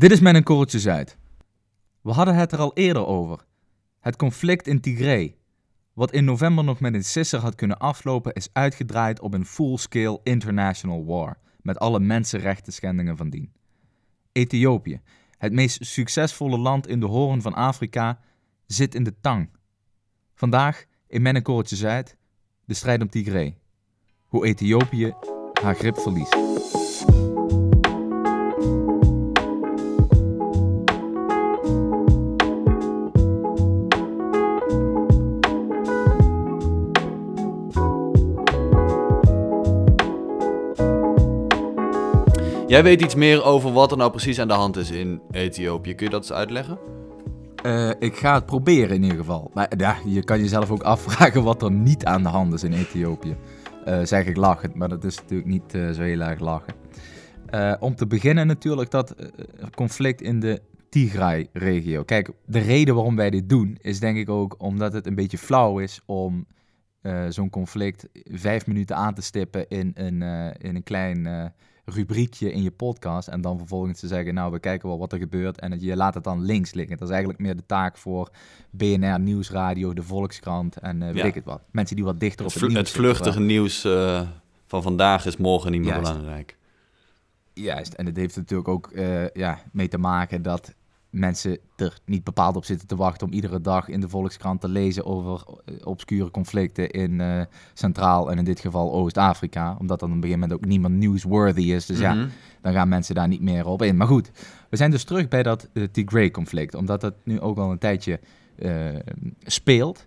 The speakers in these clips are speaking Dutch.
Dit is met een korreltje Zuid. We hadden het er al eerder over. Het conflict in Tigray, wat in november nog met een sisser had kunnen aflopen, is uitgedraaid op een full-scale international war, met alle mensenrechten schendingen van dien. Ethiopië, het meest succesvolle land in de hoorn van Afrika, zit in de tang. Vandaag in Mijn Korreltje Zuid, de strijd om Tigray. Hoe Ethiopië haar grip verliest. Jij weet iets meer over wat er nou precies aan de hand is in Ethiopië. Kun je dat eens uitleggen? Uh, ik ga het proberen in ieder geval. Maar ja, je kan jezelf ook afvragen wat er niet aan de hand is in Ethiopië. Uh, zeg ik lachend, maar dat is natuurlijk niet uh, zo heel erg lachen. om te beginnen natuurlijk dat conflict in de Tigray-regio. Kijk, de reden waarom wij dit doen is denk ik ook omdat het een beetje flauw is om zo'n conflict vijf minuten aan te stippen in een, in een klein rubriekje in je podcast en dan vervolgens te zeggen, nou, we kijken wel wat er gebeurt en je laat het dan links liggen. Dat is eigenlijk meer de taak voor BNR Nieuwsradio, de Volkskrant en uh, weet ik het wat. Mensen die wat dichter op het, het nieuws Het vluchtige nieuws uh, van vandaag is morgen niet meer belangrijk. Juist, en het heeft natuurlijk ook uh, ja, mee te maken dat mensen er niet bepaald op zitten te wachten om iedere dag in de Volkskrant te lezen over eh, obscure conflicten in uh, Centraal en in dit geval Oost-Afrika. Omdat dan op een gegeven moment ook niemand newsworthy is. Dus ja, mhm. dan gaan mensen daar niet meer op in. Maar goed, we zijn dus terug bij dat uh, Tigray-conflict. Omdat dat nu ook al een tijdje speelt.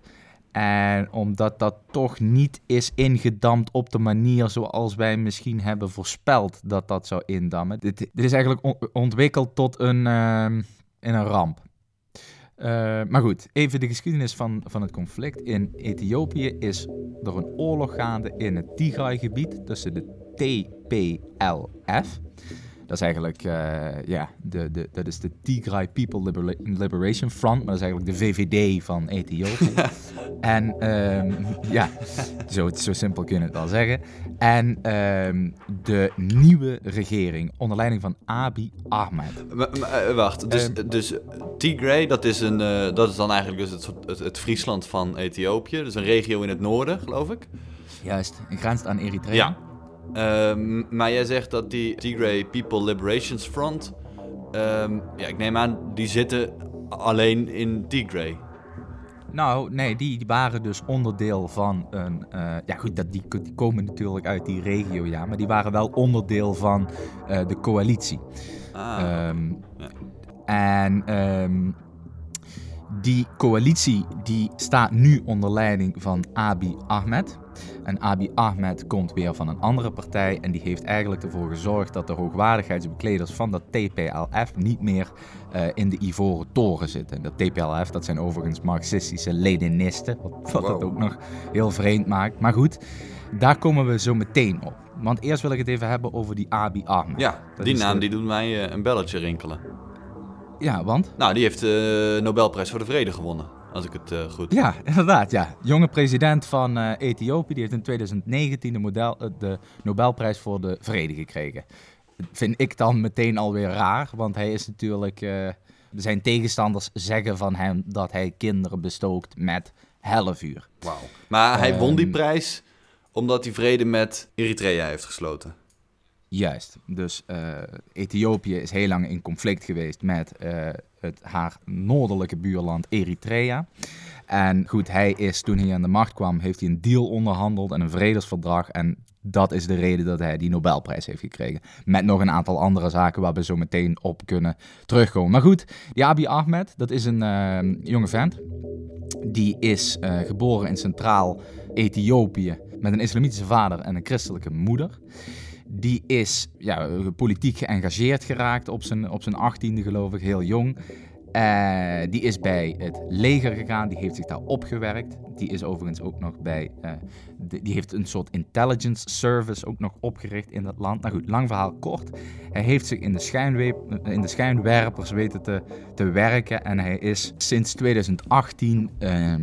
En omdat dat toch niet is ingedamd op de manier zoals wij misschien hebben voorspeld dat dat zou indammen. Dit, dit is eigenlijk ontwikkeld tot een, ehm, in een ramp. Uh, maar goed, even de geschiedenis van, van het conflict. In Ethiopië is er een oorlog gaande in het Tigray-gebied tussen de TPLF. Dat is eigenlijk, uh, ja, de, de, dat is de Tigray People Liberation Front, maar dat is eigenlijk de VVD van Ethiopië. en um, ja, zo, zo simpel kun je het wel zeggen. En um, de nieuwe regering onder leiding van Abiy Ahmed. Uh, wacht, dus, um, dus Tigray, dat is, een, uh, dat is dan eigenlijk dus het, het, het Friesland van Ethiopië. Dus een regio in het noorden, geloof ik. Juist, een grenst aan Eritrea. Ja. Um, maar jij zegt dat die Tigray People Liberations Front, um, ja, ik neem aan, die zitten alleen in Tigray. Nou, nee, die, die waren dus onderdeel van een. Uh, ja, goed, dat, die, die, komen natuurlijk uit die regio, ja. Maar die waren wel onderdeel van uh, de coalitie. Ah, um, ja. En die coalitie die staat nu onder leiding van Abiy Ahmed. En Abiy Ahmed komt weer van een andere partij en die heeft eigenlijk ervoor gezorgd dat de hoogwaardigheidsbekleders van dat TPLF niet meer uh, in de Ivoren Toren zitten. Dat TPLF, dat zijn overigens marxistische Leninisten, wat, wat wow. het ook nog heel vreemd maakt. Maar goed, daar komen we zo meteen op. Want eerst wil ik het even hebben over die Abiy Ahmed. Ja, dat die naam de... die doet mij uh, een belletje rinkelen. Ja, want? Nou, die heeft de uh, Nobelprijs voor de Vrede gewonnen als ik het uh, goed... Ja, inderdaad, ja. Jonge president van uh, Ethiopië, die heeft in 2019 de, model, de Nobelprijs voor de Vrede gekregen. vind ik dan meteen alweer raar, want hij is natuurlijk... zijn tegenstanders zeggen van hem dat hij kinderen bestookt met hellevuur. Wauw. Maar hij um, won die prijs omdat hij vrede met Eritrea heeft gesloten. Juist. Dus Ethiopië is heel lang in conflict geweest met het, haar noordelijke buurland Eritrea. En goed, hij is toen hij aan de macht kwam, heeft hij een deal onderhandeld en een vredesverdrag. En dat is de reden dat hij die Nobelprijs heeft gekregen. Met nog een aantal andere zaken waar we zo meteen op kunnen terugkomen. Maar goed, die Abiy Ahmed, dat is een uh, jonge vent. Die is uh, geboren in centraal Ethiopië met een islamitische vader en een christelijke moeder. Die is ja, politiek geëngageerd geraakt op zijn, op zijn achttiende, geloof ik, heel jong. Uh, die is bij het leger gegaan, die heeft zich daar opgewerkt. Die is overigens ook nog bij, de, die heeft een soort intelligence service ook nog opgericht in dat land. Nou goed, lang verhaal kort. Hij heeft zich in de, in de schijnwerpers weten te, te werken en hij is sinds 2018 uh,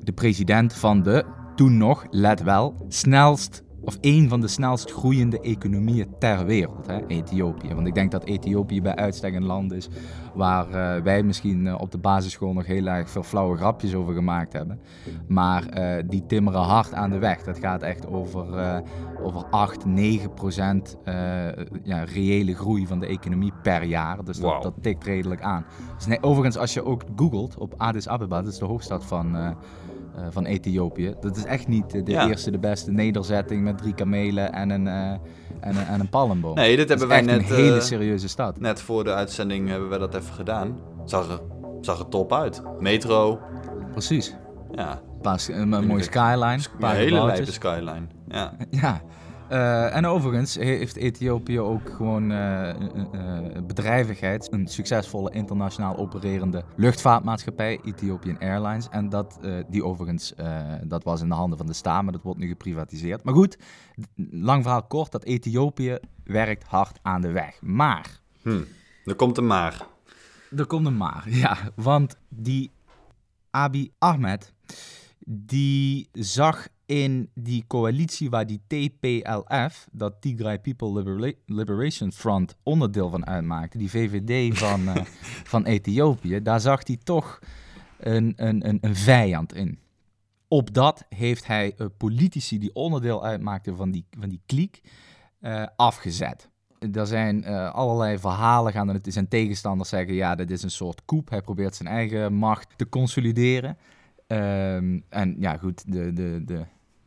de president van de, toen nog, let wel, snelst of één van de snelst groeiende economieën ter wereld, hè, Ethiopië. Want ik denk dat Ethiopië bij uitstek een land is waar uh, wij misschien uh, op de basisschool nog heel erg veel flauwe grapjes over gemaakt hebben. Maar uh, die timmeren hard aan de weg. Dat gaat echt over, over 8, 9 procent ja, reële groei van de economie per jaar. Dus wow. dat, dat, tikt redelijk aan. Dus nee, overigens, als je ook googelt op Addis Ababa, dat is de hoofdstad van uh, van Ethiopië. Dat is echt niet de eerste, de beste nederzetting met drie kamelen en een, uh, en een, en een palmboom. Nee, dit hebben wij net... een hele eh, serieuze stad. Net voor de uitzending hebben we dat even gedaan. Zag er, zag er top uit. Metro. Precies. Ja. Pas, een, een mooie skyline. Een hele lijpe skyline. Ja. ja. Uh, en overigens heeft Ethiopië ook gewoon uh, uh, bedrijvigheid. Een succesvolle internationaal opererende luchtvaartmaatschappij, Ethiopian Airlines. En dat, die overigens, dat was in de handen van de staat, maar dat wordt nu geprivatiseerd. Maar goed, lang verhaal kort, dat Ethiopië werkt hard aan de weg. Maar... Hm, er komt een maar. Er komt een maar, ja. Want die Abiy Ahmed, die zag in die coalitie waar die TPLF, dat Tigray People Liberation Front, onderdeel van uitmaakte, die VVD van, uh, van Ethiopië, daar zag hij toch een, een, een, een vijand in. Op dat heeft hij uh, politici die onderdeel uitmaakten van die, van die kliek uh, afgezet. Er zijn allerlei verhalen gaan en zijn tegenstanders zeggen, ja, dit is een soort koep. Hij probeert zijn eigen macht te consolideren. Um, en ja, goed, de, de, de,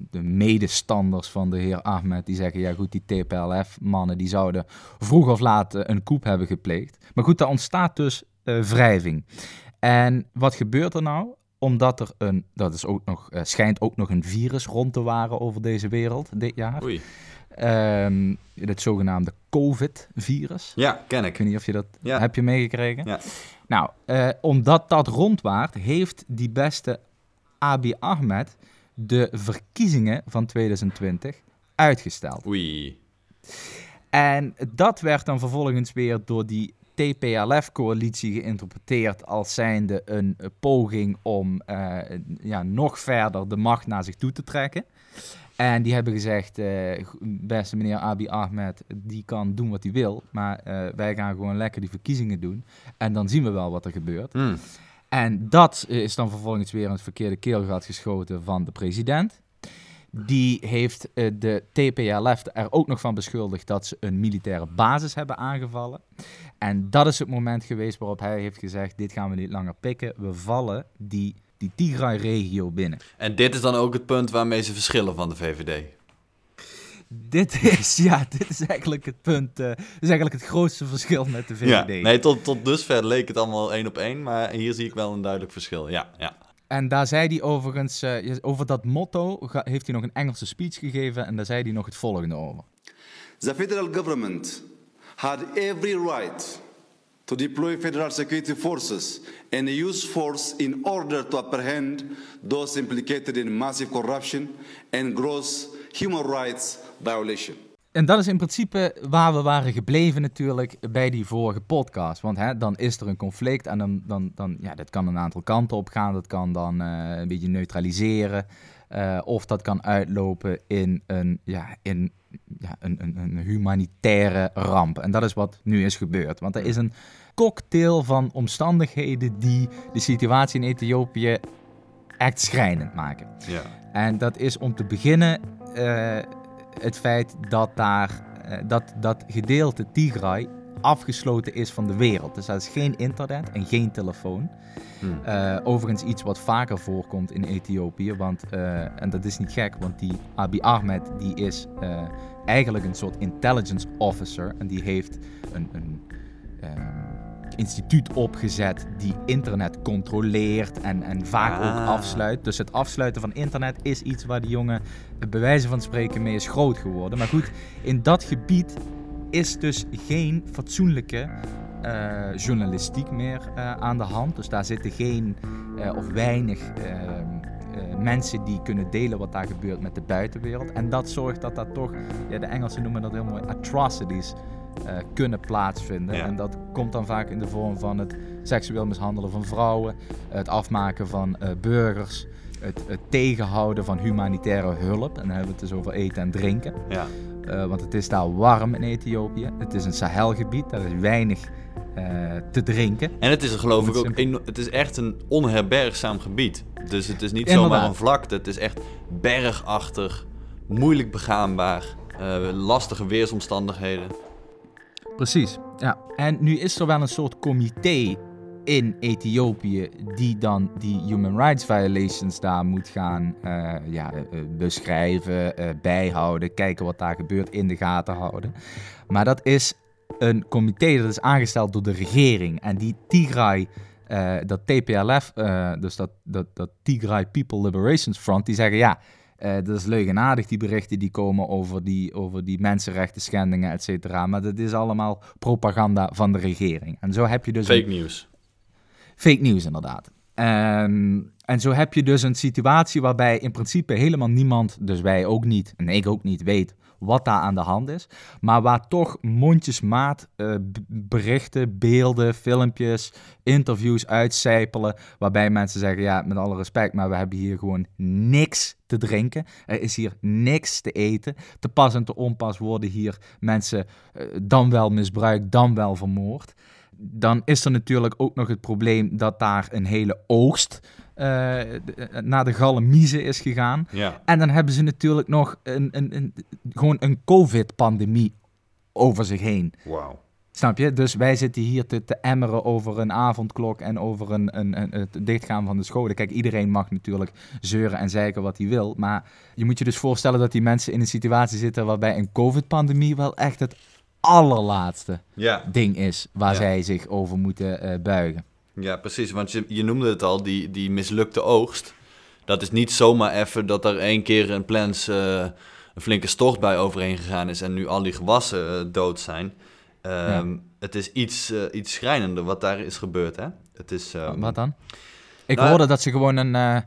de medestanders van de heer Ahmed, die zeggen, ja goed, die TPLF-mannen, die zouden vroeg of laat eh, een coup hebben gepleegd. Maar goed, daar ontstaat dus uh, wrijving. En wat gebeurt er nou? Omdat er een, dat is ook nog, uh, schijnt ook nog een virus rond te waren over deze wereld dit jaar. Oei. Um, het zogenaamde COVID-virus. Ja, ken ik. Ik weet niet of je dat ja. heb je meegekregen. Ja. Nou, uh, omdat dat rondwaart, heeft die beste Abiy Ahmed de verkiezingen van 2020 uitgesteld. Oei. En dat werd dan vervolgens weer door die TPLF-coalitie geïnterpreteerd als zijnde een poging om uh, ja, nog verder de macht naar zich toe te trekken. En die hebben gezegd, uh, beste meneer Abiy Ahmed, die kan doen wat hij wil, maar uh, wij gaan gewoon lekker die verkiezingen doen. En dan zien we wel wat er gebeurt. Mm. En dat is dan vervolgens weer in het verkeerde keelgat geschoten van de president. Die heeft uh, de TPLF er ook nog van beschuldigd dat ze een militaire basis hebben aangevallen. En dat is het moment geweest waarop hij heeft gezegd: dit gaan we niet langer pikken. We vallen die, die Tigray-regio binnen. En dit is dan ook het punt waarmee ze verschillen van de VVD dit is, ja, dit is eigenlijk het punt. Uh, dit is eigenlijk het grootste verschil met de VVD. Ja, nee, tot, tot dusver leek het allemaal één op één, maar hier zie ik wel een duidelijk verschil. Ja, ja. En daar zei hij overigens, uh, over dat motto, heeft hij nog een Engelse speech gegeven en daar zei hij nog het volgende over. The federal government had every right to deploy federal security forces and use force in order to apprehend those implicated in massive corruption and gross human rights violation. En dat is in principe waar we waren gebleven natuurlijk bij die vorige podcast. Want hè, dan is er een conflict en dan, dan, dan ja, dat kan een aantal kanten op gaan. Dat kan dan uh, een beetje neutraliseren. Uh, of dat kan uitlopen in een, ja, in, ja, een, een, een humanitaire ramp. En dat is wat nu is gebeurd. Want er is een cocktail van omstandigheden die de situatie in Ethiopië echt schrijnend maken. Ja. En dat is om te beginnen uh, het feit dat daar uh, dat, dat gedeelte Tigray afgesloten is van de wereld. Dus dat is geen internet en geen telefoon. Hmm. Uh, overigens iets wat vaker voorkomt in Ethiopië. Want, en dat is niet gek, want die Abiy Ahmed die is eigenlijk een soort intelligence officer. En die heeft een, een instituut opgezet die internet controleert en, en vaak ook ah. afsluit. Dus het afsluiten van internet is iets waar die jongen bij wijze van spreken mee is groot geworden. Maar goed, in dat gebied is dus geen fatsoenlijke uh, journalistiek meer uh, aan de hand. Dus daar zitten geen uh, of weinig mensen die kunnen delen wat daar gebeurt met de buitenwereld. En dat zorgt dat dat toch, ja, de Engelsen noemen dat heel mooi, atrocities uh, kunnen plaatsvinden. En dat komt dan vaak in de vorm van het seksueel mishandelen van vrouwen, het afmaken van uh, burgers. het, het tegenhouden van humanitaire hulp. En dan hebben we het dus over eten en drinken. Ja. Uh, want het is daar warm in Ethiopië. Het is een Sahelgebied, daar is weinig te drinken. En het is geloof ik ook, een, het is echt een onherbergzaam gebied. Dus het is niet Inderdaad. zomaar een vlakte, het is echt bergachtig, moeilijk begaanbaar, lastige weersomstandigheden. Precies, ja. En nu is er wel een soort comité in Ethiopië die dan die human rights violations daar moet gaan uh, ja, uh, beschrijven, uh, bijhouden, kijken wat daar gebeurt, in de gaten houden. Maar dat is een comité dat is aangesteld door de regering. En die Tigray, dat TPLF, dus dat, dat, dat Tigray People Liberations Front, die zeggen ja, uh, dat is leugenaardig, die berichten die komen over die, over die mensenrechten schendingen, et cetera. Maar dat is allemaal propaganda van de regering. En zo heb je dus... Fake nieuws. Fake nieuws, inderdaad. Um, en zo heb je dus een situatie waarbij in principe helemaal niemand, dus wij ook niet, en ik ook niet, weet wat daar aan de hand is. Maar waar toch mondjesmaat uh, berichten, beelden, filmpjes, interviews uitcijpelen. Waarbij mensen zeggen, ja, met alle respect, maar we hebben hier gewoon niks te drinken. Er is hier niks te eten. Te pas en te onpas worden hier mensen uh, dan wel misbruikt, dan wel vermoord. Dan is er natuurlijk ook nog het probleem dat daar een hele oogst naar de galamiezen is gegaan. Ja. En dan hebben ze natuurlijk nog een, een, een, gewoon een COVID-pandemie over zich heen. Wauw. Snap je? Dus wij zitten hier te, te emmeren over een avondklok en over een, een, een, het dichtgaan van de scholen. Kijk, iedereen mag natuurlijk zeuren en zeiken wat hij wil. Maar je moet je dus voorstellen dat die mensen in een situatie zitten waarbij een COVID-pandemie wel echt het allerlaatste ja. ding is waar Ja. zij zich over moeten uh, buigen. Ja, precies. Want je, je noemde het al, die, die mislukte oogst. Dat is niet zomaar even dat er één keer een plans uh, een flinke storst bij overheen gegaan is en nu al die gewassen uh, dood zijn. Um, ja. Het is iets, uh, iets schrijnender wat daar is gebeurd, hè? Het is, um... Wat dan? Ik Nou, hoorde dat ze gewoon een...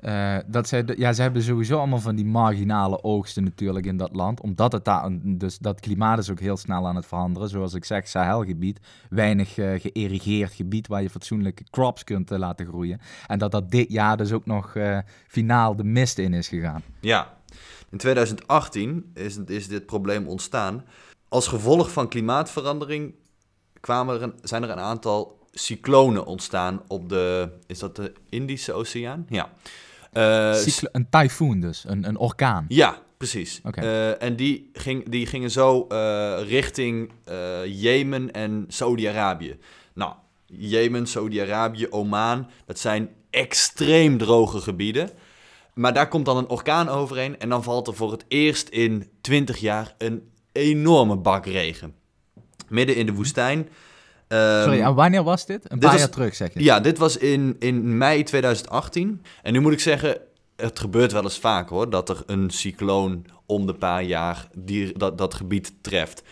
Uh, dat zij, ja, ze hebben sowieso allemaal van die marginale oogsten natuurlijk in dat land. Omdat het daar, dus dat klimaat is ook heel snel aan het veranderen. Zoals ik zeg, Sahelgebied. Weinig uh, geïrrigeerd gebied waar je fatsoenlijke crops kunt uh, laten groeien. En dat dat dit jaar dus ook nog finaal de mist in is gegaan. Ja, in 2018 is, is dit probleem ontstaan. Als gevolg van klimaatverandering kwamen er zijn er een aantal cyclonen ontstaan op de, is dat de Indische Oceaan? Ja. Uh, Cyclo een tyfoon dus, een, een orkaan. Ja, precies. Okay. Uh, en die, ging, die gingen zo uh, richting Jemen en Saudi-Arabië. Nou, Jemen, Saudi-Arabië, Oman, dat zijn extreem droge gebieden. Maar daar komt dan een orkaan overheen en dan valt er voor het eerst in 20 jaar een enorme bak regen. Midden in de woestijn. Um, Sorry, en wanneer was dit? Een dit paar was, jaar terug, zeg je? Ja, dit was in, in mei 2018. En nu moet ik zeggen, het gebeurt wel eens vaak hoor, dat er een cycloon om de paar jaar die, dat, dat gebied treft.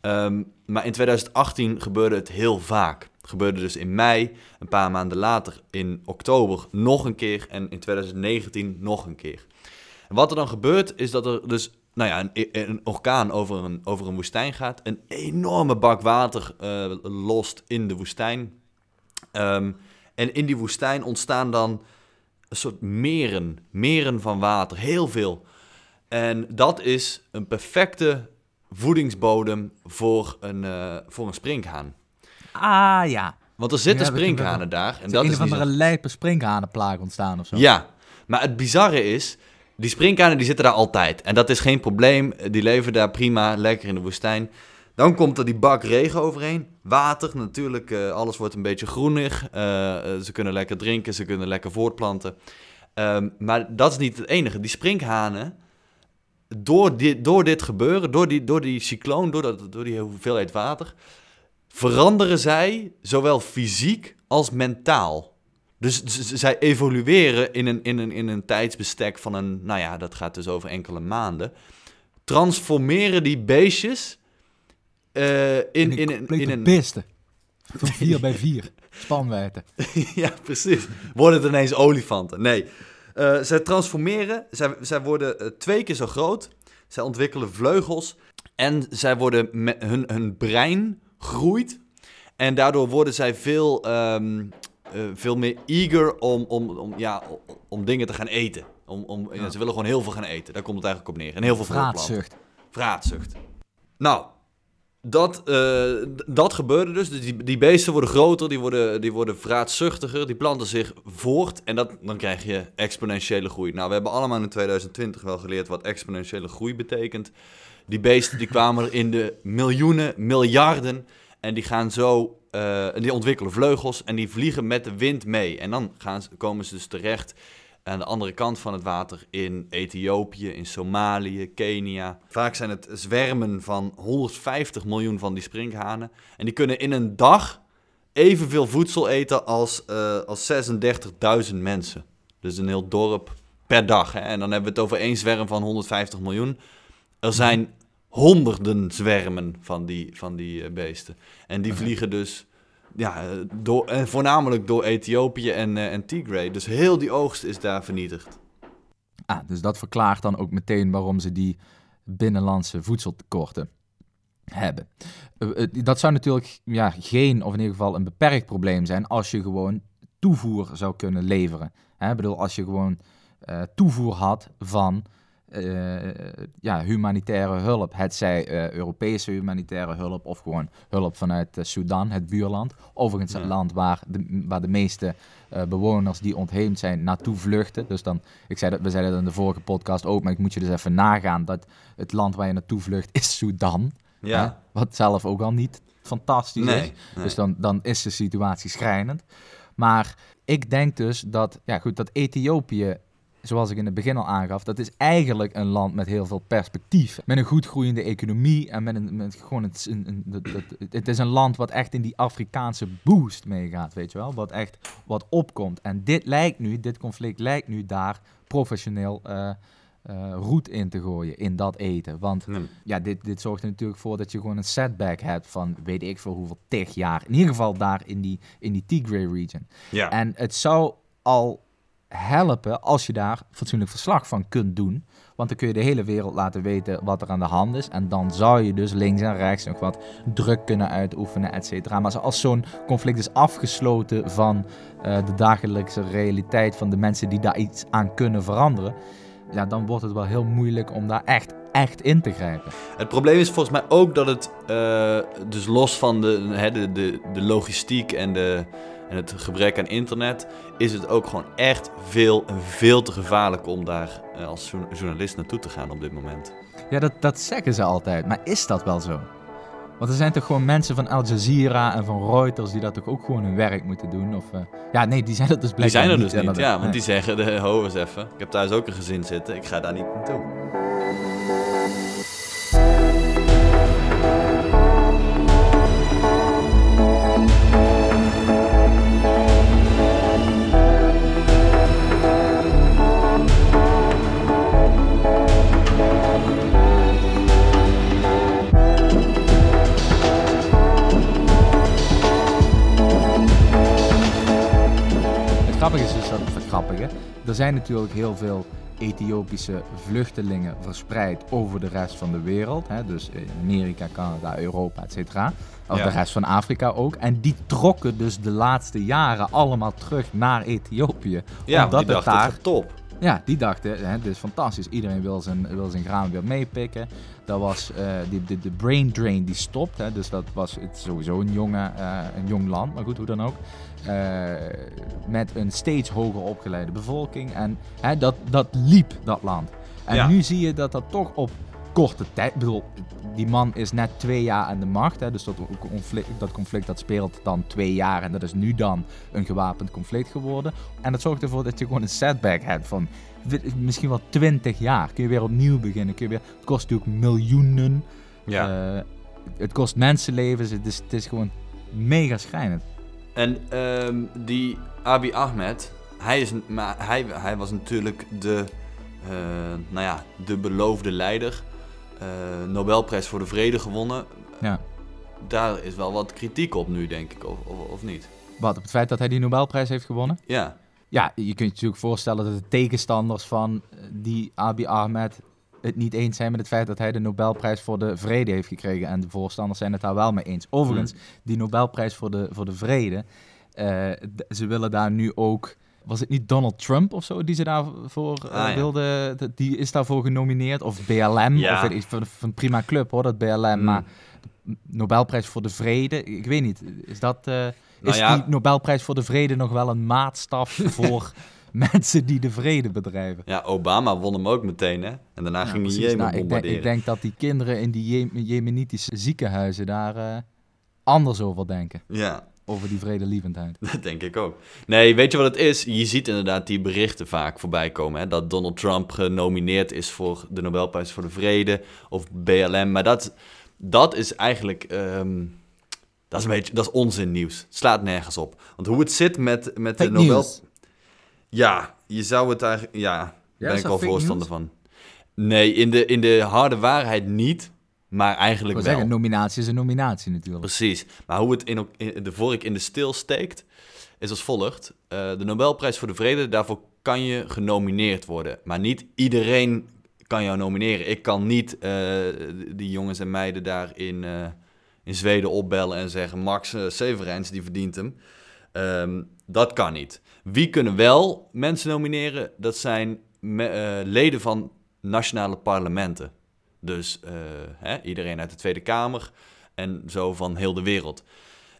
Um, maar in 2018 gebeurde het heel vaak. Het gebeurde dus in mei, een paar maanden later in oktober nog een keer en in 2019 nog een keer. En wat er dan gebeurt is dat er dus nou ja, een, een orkaan over een, over een woestijn gaat, een enorme bak water uh, lost in de woestijn. Um, en in die woestijn ontstaan dan een soort meren, meren van water, heel veel. En dat is een perfecte voedingsbodem voor een, uh, voor een sprinkhaan. Ah ja. Want er zitten sprinkhanen daar. En dat is een of andere lijpe sprinkhanenplaag ontstaan of zo. Ja, maar het bizarre is, die sprinkhanen die zitten daar altijd. En dat is geen probleem. Die leven daar prima, lekker in de woestijn. Dan komt er die bak regen overheen. Water natuurlijk, uh, alles wordt een beetje groenig. Uh, uh, ze kunnen lekker drinken, ze kunnen lekker voortplanten. Um, maar dat is niet het enige. Die sprinkhanen, door dit, door dit gebeuren, door die, door die cycloon, door, dat, door die hoeveelheid water... veranderen zij zowel fysiek als mentaal. Dus zij evolueren in een, in, een, in een tijdsbestek van een, nou ja, dat gaat dus over enkele maanden. Transformeren die beestjes uh, in, in, in, in, in een... beste. Van 4 bij 4 spanwijdte. ja, precies. Worden het ineens olifanten? Nee. Uh, zij transformeren, zij, zij worden uh, twee keer zo groot. Zij ontwikkelen vleugels. En zij worden, hun, hun brein groeit. En daardoor worden zij veel... Um, eh, veel meer eager om, om, om, ja, om, dingen te gaan eten. Om, om, ja, ze willen gewoon heel veel gaan eten. Daar komt het eigenlijk op neer. En heel veel. Vraatzucht. Vraatzucht. Nou, dat, eh, dat gebeurde dus. Dus Die, die beesten worden groter, die worden, die worden vraatzuchtiger, die planten zich voort. En dat, dan krijg je exponentiële groei. Nou, we hebben allemaal in 2020 wel geleerd wat exponentiële groei betekent. Die beesten die kwamen er in de miljoenen, miljarden. En die gaan zo, eh, die ontwikkelen vleugels en die vliegen met de wind mee. En dan gaan komen ze dus terecht aan de andere kant van het water in Ethiopië, in Somalië, Kenia. Vaak zijn het zwermen van 150 miljoen van die sprinkhanen. En die kunnen in een dag evenveel voedsel eten als, eh, als 36.000 mensen. Dus een heel dorp per dag. Hè? En dan hebben we het over één zwerm van 150 miljoen. Er zijn honderden zwermen van die, van die eh, beesten. En die vliegen dus ja, eh, door, en voornamelijk door Ethiopië en, eh, en Tigray. Dus heel die oogst is daar vernietigd. Ah, dus dat verklaart dan ook meteen waarom ze die binnenlandse voedseltekorten hebben. Eh, eh, dat zou natuurlijk ja, geen, of in ieder geval een beperkt probleem zijn als je gewoon toevoer zou kunnen leveren. Hè, ik bedoel, als je gewoon eh, toevoer had van eh, ja, humanitaire hulp. Het zij eh, Europese humanitaire hulp of gewoon hulp vanuit eh, Sudan, het buurland. Overigens het land waar de, waar de meeste bewoners die ontheemd zijn naartoe vluchten. Dus dan, ik zei dat, we zeiden dat in de vorige podcast ook, maar ik moet je dus even nagaan dat het land waar je naartoe vlucht is Sudan. Ja, Hè? Wat zelf ook al niet fantastisch is. nee. Dus dan, dan is de situatie schrijnend. Maar ik denk dus dat, ja goed, dat Ethiopië, zoals ik in het begin al aangaf, dat is eigenlijk een land met heel veel perspectief. Met een goed groeiende economie en met een, met gewoon het, een, een, dat- het is een land wat echt in die Afrikaanse boost meegaat, weet je wel. Wat echt wat opkomt. En dit lijkt nu, dit conflict lijkt nu daar professioneel eh eh, roet in te gooien, in dat eten. Want Nee. ja, dit, dit zorgt er natuurlijk voor dat je gewoon een setback hebt van weet ik veel hoeveel tig jaar. In ieder geval daar in die, in die Tigray region. Ja. En het zou al helpen als je daar fatsoenlijk verslag van kunt doen. Want dan kun je de hele wereld laten weten wat er aan de hand is. En dan zou je dus links en rechts nog wat druk kunnen uitoefenen, et cetera. Maar als zo'n conflict is afgesloten van eh, de dagelijkse realiteit van de mensen die daar iets aan kunnen veranderen. Ja, dan wordt het wel heel moeilijk om daar echt, echt in te grijpen. Het probleem is volgens mij ook dat het, eh, dus los van de, de, de logistiek en, de, en het gebrek aan internet, is het ook gewoon echt veel en veel te gevaarlijk om daar eh, als jour- journalist naartoe te gaan op dit moment. Ja, dat, dat zeggen ze altijd. Maar is dat wel zo? Want er zijn toch gewoon mensen van Al Jazeera en van Reuters die dat toch ook gewoon hun werk moeten doen? Of, eh, ja, nee, die zijn er dus Die blijkbaar zijn er niet. dus niet, ja, want die zeggen, de, ho eens even, ik heb thuis ook een gezin zitten, ik ga daar niet naartoe. Grappige, er zijn natuurlijk heel veel Ethiopische vluchtelingen verspreid over de rest van de wereld. Hè? Dus in Amerika, Canada, Europa, et cetera. Of Ja. de rest van Afrika ook. En die trokken dus de laatste jaren allemaal terug naar Ethiopië. Ja, omdat het daar top. Ja, die dachten, hè, dit is fantastisch. Iedereen wil zijn, wil zijn graan weer meepikken. Dat was eh, die, de, de brain drain die stopt. Hè, dus dat was het sowieso een, jonge, eh, een jong land, maar goed, hoe dan ook. Eh, met een steeds hoger opgeleide bevolking. En hè, dat, dat liep, dat land. En Ja. nu zie je dat dat toch op korte tijd... Ik bedoel, die man is net twee jaar aan de macht. Hè, dus dat conflict, dat conflict dat speelt dan twee jaar. En dat is nu dan een gewapend conflict geworden. En dat zorgt ervoor dat je gewoon een setback hebt van misschien wel 20 jaar. Kun je weer opnieuw beginnen. Kun je weer, het kost natuurlijk miljoenen. Ja. Eh, het kost mensenlevens. Het is, het is gewoon mega schrijnend. En ehm, die Abiy Ahmed, hij, is, maar hij, hij was natuurlijk de, eh, nou ja, de beloofde leider. Eh, Nobelprijs voor de Vrede gewonnen. Ja. Daar is wel wat kritiek op nu, denk ik, of, of, of niet? Wat, op het feit dat hij die Nobelprijs heeft gewonnen? Ja, Ja, je kunt je natuurlijk voorstellen dat de tegenstanders van eh, die Abiy Ahmed het niet eens zijn met het feit dat hij de Nobelprijs voor de Vrede heeft gekregen. En de voorstanders zijn het daar wel mee eens. Overigens, die Nobelprijs voor de, voor de Vrede, eh, ze willen daar nu ook... Was het niet Donald Trump of zo die ze daarvoor Ah, ja. wilde? Die is daarvoor genomineerd. Of BLM. Ja. Of weet ik, van, prima club hoor, dat BLM. Mm. Maar Nobelprijs voor de Vrede, ik weet niet. Is dat... eh, Nou is ja. die Nobelprijs voor de Vrede nog wel een maatstaf voor mensen die de vrede bedrijven? Ja, Obama won hem ook meteen, hè? En daarna ging hij. Jemen Nou, ik, denk, bombarderen. ik denk dat die kinderen in die Je- Jemenitische ziekenhuizen daar eh, anders over denken. Ja, Over die vredelievendheid. dat denk ik ook. Nee, weet je wat het is? Je ziet inderdaad die berichten vaak voorbij komen. Hè? Dat Donald Trump genomineerd is voor de Nobelprijs voor de Vrede of BLM. Maar dat, dat is eigenlijk... ehm, dat is een beetje dat is onzin nieuws. Het slaat nergens op. Want hoe het zit met, met de Nobel... news. Ja, je zou het eigenlijk... Ja, Ja, ben ik fake voorstander van. Nee, in de, in de harde waarheid niet. Maar eigenlijk wel. zeggen, nominatie is een nominatie natuurlijk. Precies. Maar hoe het in, de vork in de steel steekt, is als volgt. Eh, de Nobelprijs voor de Vrede, daarvoor kan je genomineerd worden. Maar niet iedereen kan jou nomineren. Ik kan niet eh, die jongens en meiden daar in, eh, in Zweden opbellen en zeggen... Max Severijns, die verdient hem. Ehm, dat kan niet. Wie kunnen wel mensen nomineren? Dat zijn me- leden van nationale parlementen. Dus eh, hè, iedereen uit de Tweede Kamer en zo van heel de wereld.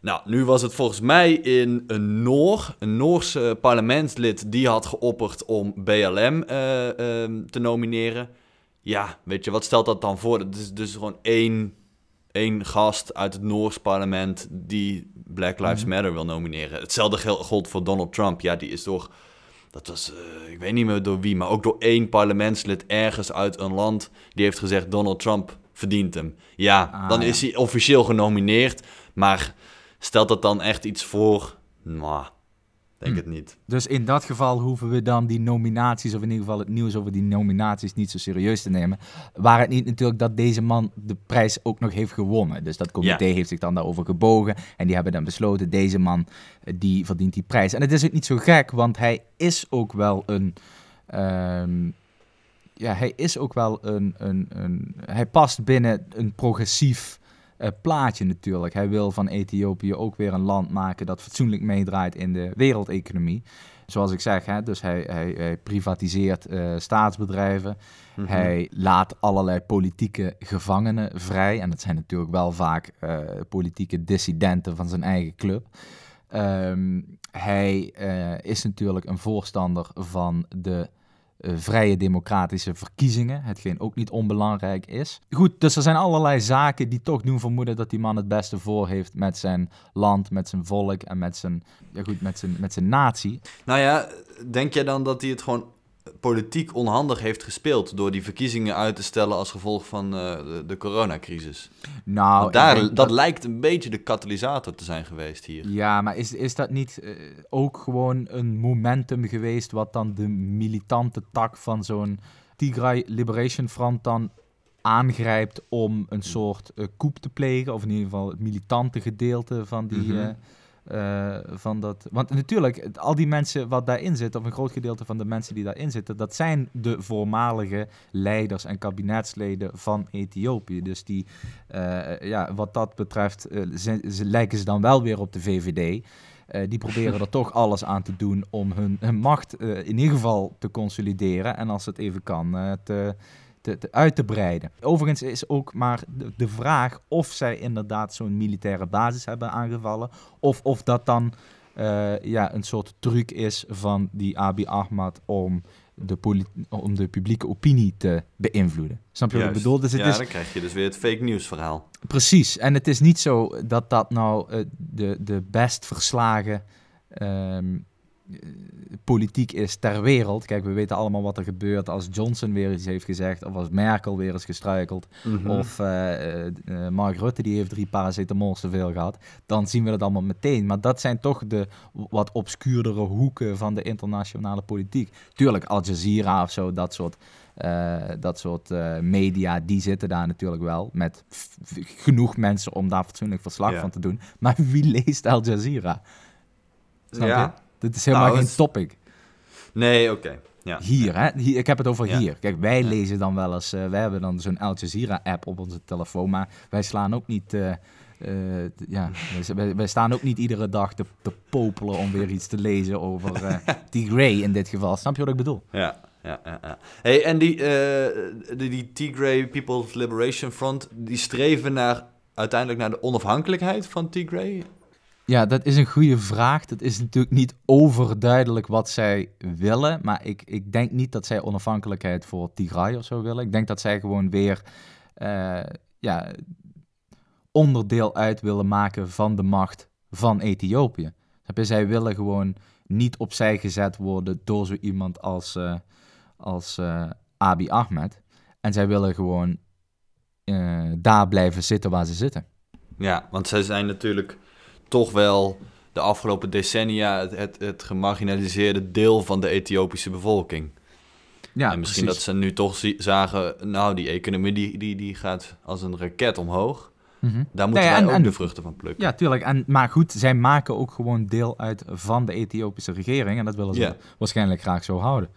Nou, nu was het volgens mij in een Noor, een Noorse parlementslid, die had geopperd om BLM eh, ehm, te nomineren. Ja, weet je, wat stelt dat dan voor? Het is dus gewoon één, één gast uit het Noors parlement die Black Lives Mhm. Matter wil nomineren. Hetzelfde gel- gold voor Donald Trump. Ja, die is door, dat was, eh, ik weet niet meer door wie, maar ook door één parlementslid ergens uit een land die heeft gezegd Donald Trump verdient hem. Ja, Ah, dan ja. is hij officieel genomineerd, maar stelt dat dan echt iets voor? Nou, denk Hm. het niet. Dus in dat geval hoeven we dan die nominaties, of in ieder geval het nieuws over die nominaties, niet zo serieus te nemen. Waar het niet natuurlijk dat deze man de prijs ook nog heeft gewonnen. Dus dat comité Ja. heeft zich dan daarover gebogen. En die hebben dan besloten, deze man, eh, die verdient die prijs. En het is ook niet zo gek, want hij is ook wel een... ehm, ja, hij is ook wel een, een, een... Hij past binnen een progressief plaatje natuurlijk. Hij wil van Ethiopië ook weer een land maken dat fatsoenlijk meedraait in de wereldeconomie. Zoals ik zeg, hè, dus hij, hij, hij privatiseert eh, staatsbedrijven. Mhm. Hij laat allerlei politieke gevangenen vrij. En dat zijn natuurlijk wel vaak eh, politieke dissidenten van zijn eigen club. Ehm, hij eh, is natuurlijk een voorstander van de eh, vrije democratische verkiezingen, hetgeen ook niet onbelangrijk is. Goed, dus er zijn allerlei zaken die toch doen vermoeden dat die man het beste voor heeft met zijn land, met zijn volk en met zijn, ja goed, met zijn, met zijn natie. Nou ja, denk jij dan dat hij het gewoon politiek onhandig heeft gespeeld door die verkiezingen uit te stellen als gevolg van eh, de, de coronacrisis? Nou, daar, dat, denk lijkt een beetje de katalysator te zijn geweest hier. Ja, maar is, is dat niet eh, ook gewoon een momentum geweest wat dan de militante tak van zo'n Tigray Liberation Front dan aangrijpt om een soort eh coup te plegen, of in ieder geval het militante gedeelte van die... Mhm. eh, eh, van dat, want natuurlijk, al die mensen wat daarin zitten, of een groot gedeelte van de mensen die daarin zitten, dat zijn de voormalige leiders en kabinetsleden van Ethiopië. Dus die, eh, ja, wat dat betreft, eh, ze, ze lijken ze dan wel weer op de VVD. Die proberen er toch alles aan te doen om hun, hun macht in ieder geval te consolideren. En als het even kan, te, te, te- uit te breiden. Overigens is ook maar de, de vraag of zij inderdaad zo'n militaire basis hebben aangevallen. Of of dat dan eh, ja, een soort truc is van die Abiy Ahmad om de, om de publieke opinie te beïnvloeden. Snap je wat ik bedoel? Dus het ja, is, dan krijg je dus weer het fake news verhaal. Precies, en het is niet zo dat dat nou eh, de, de best verslagen ehm, eh, politiek is ter wereld. Kijk, we weten allemaal wat er gebeurt als Johnson weer iets heeft gezegd, of als Merkel weer is gestruikeld, Mhm. of eh, eh, eh, Mark Rutte die heeft drie paracetamols te veel gehad. Dan zien we dat allemaal meteen. Maar dat zijn toch de wat obscuurdere hoeken van de internationale politiek. Tuurlijk, Al Jazeera of zo, dat soort eh, dat soort eh, media, die zitten daar natuurlijk wel met genoeg mensen om daar fatsoenlijk verslag Ja. van te doen. Maar wie leest Al Jazeera? Snap ja. je? Dit is helemaal Nou, geen het- topic. Nee, oké. Ja. Hier, hè? Hier, ik heb het over Ja. hier. Kijk, wij Ja. lezen dan wel eens... eh wij hebben dan zo'n Al Jazeera-app op onze telefoon... maar wij slaan ook niet eh, eh, ja, wij, wij staan ook niet iedere dag te, te popelen om weer iets te lezen over eh Tigray in dit geval. Snap je wat ik bedoel? Ja, ja, ja. ja. Hey, en die, die, die Tigray People's Liberation Front, die streven naar, uiteindelijk naar de onafhankelijkheid van Tigray? Ja, dat is een goede vraag. Dat is natuurlijk niet overduidelijk wat zij willen. Maar ik, ik denk niet dat zij onafhankelijkheid voor Tigray of zo willen. Ik denk dat zij gewoon weer eh, ja, onderdeel uit willen maken van de macht van Ethiopië. Zij willen gewoon niet opzij gezet worden door zo iemand als, eh, als eh, Abiy Ahmed. En zij willen gewoon daar blijven zitten waar ze zitten. Ja, want zij zijn natuurlijk toch wel de afgelopen decennia het, het, het gemarginaliseerde deel van de Ethiopische bevolking. Ja, en misschien precies. dat ze nu toch zagen, nou, die economie die, die, die gaat als een raket omhoog. Mhm. Daar moeten ja, wij en- ook en- de vruchten van plukken. Ja, tuurlijk. En, maar goed, zij maken ook gewoon deel uit van de Ethiopische regering. En dat willen ze waarschijnlijk graag zo houden.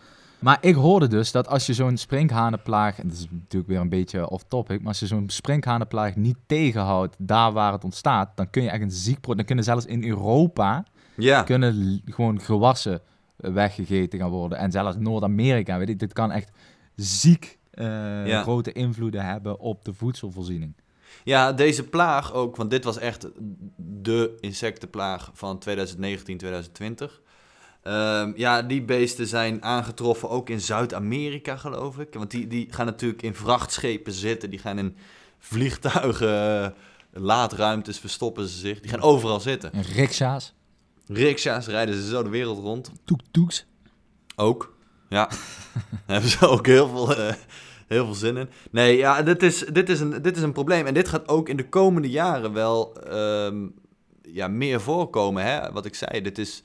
Maar ik hoorde dus dat als je zo'n sprinkhanenplaag... En dat is natuurlijk weer een beetje off-topic... Maar als je zo'n sprinkhanenplaag niet tegenhoudt daar waar het ontstaat... Dan kun je echt een ziek... Dan kunnen zelfs in Europa... Ja, Kunnen gewoon gewassen eh, weggegeten gaan worden. En zelfs Noord-Amerika, weet ik. Dit kan echt ziek eh, Ja. grote invloeden hebben op de voedselvoorziening. ja, deze plaag ook, want dit was echt de insectenplaag van 2019, 2020. Ehm, ja, die beesten zijn aangetroffen ook in Zuid-Amerika, geloof ik. Want die, die gaan natuurlijk in vrachtschepen zitten. Die gaan in vliegtuigen, eh, laadruimtes verstoppen ze zich. Die gaan overal zitten. En riksha's, Riksha's rijden ze zo de wereld rond. toek-toeks. Ook, ja. Daar hebben ze ook heel veel, eh, heel veel zin in. Nee, ja, dit is, dit, is een, dit is een probleem. En dit gaat ook in de komende jaren wel ehm, ja, meer voorkomen. Hè? Wat ik zei, dit is,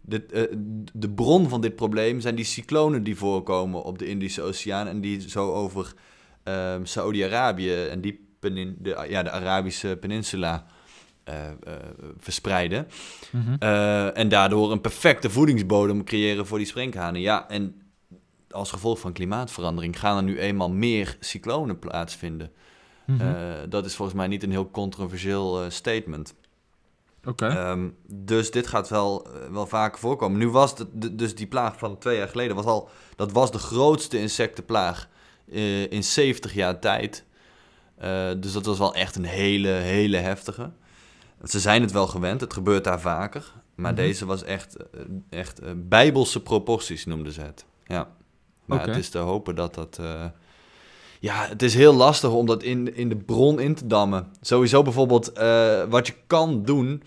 dit, eh, de bron van dit probleem zijn die cyclonen die voorkomen op de Indische Oceaan. En die zo over ehm Saoedi-Arabië en die penin, de, ja, de Arabische peninsula eh, eh, verspreiden. Mhm. En daardoor een perfecte voedingsbodem creëren voor die sprinkhanen. Ja, en als gevolg van klimaatverandering gaan er nu eenmaal meer cyclonen plaatsvinden. Mhm. Dat is volgens mij niet een heel controversieel statement. Oké. Ehm, dus dit gaat wel, eh, wel vaker voorkomen. Nu was de- dus die plaag van twee jaar geleden, was al, dat was de grootste insectenplaag eh, in 70 jaar tijd. Eh, dus dat was wel echt een hele, hele heftige. Ze zijn het wel gewend, het gebeurt daar vaker. Maar Mhm. deze was echt, echt bijbelse proporties, noemden ze het. Ja. Maar het is te hopen dat dat... ja, het is heel lastig om dat in, in de bron in te dammen. Sowieso bijvoorbeeld eh, wat je kan doen...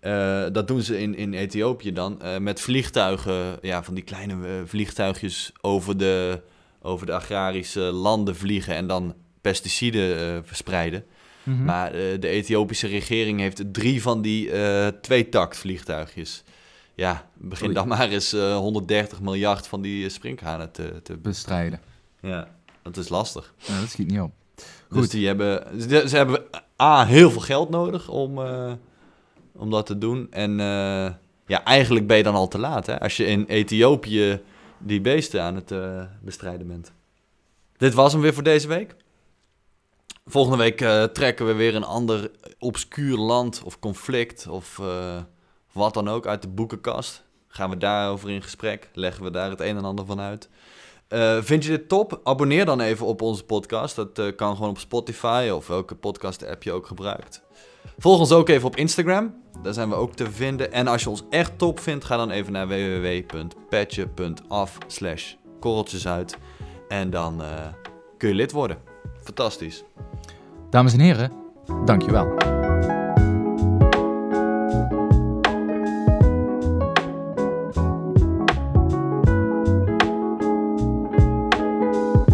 eh, dat doen ze in, in Ethiopië dan. eh, met vliegtuigen, ja, van die kleine vliegtuigjes over de, over de agrarische landen vliegen en dan pesticiden verspreiden. Mhm. Maar de Ethiopische regering heeft drie van die tweetakt vliegtuigjes. Ja, begin dan maar eens eh, 130 miljard van die sprinkhanen te, te... bestrijden. Ja, dat is lastig. Ja, dat schiet niet op. Dus Goed. die hebben, ze, hebben A, heel veel geld nodig om, eh, om dat te doen. En eh, ja, eigenlijk ben je dan al te laat. Hè? Als je in Ethiopië die beesten aan het eh, bestrijden bent. Dit was hem weer voor deze week. Volgende week trekken we weer een ander obscuur land of conflict of wat dan ook uit de boekenkast. Gaan we daarover in gesprek? Leggen we daar het een en ander van uit? Eh, vind je dit top? Abonneer dan even op onze podcast. Dat eh, kan gewoon op Spotify of welke podcast-app je ook gebruikt. Volg ons ook even op Instagram. Daar zijn we ook te vinden. En als je ons echt top vindt, ga dan even naar www.patje.af slash korreltjesuit. En dan eh, kun je lid worden. Fantastisch. Dames en heren, dankjewel.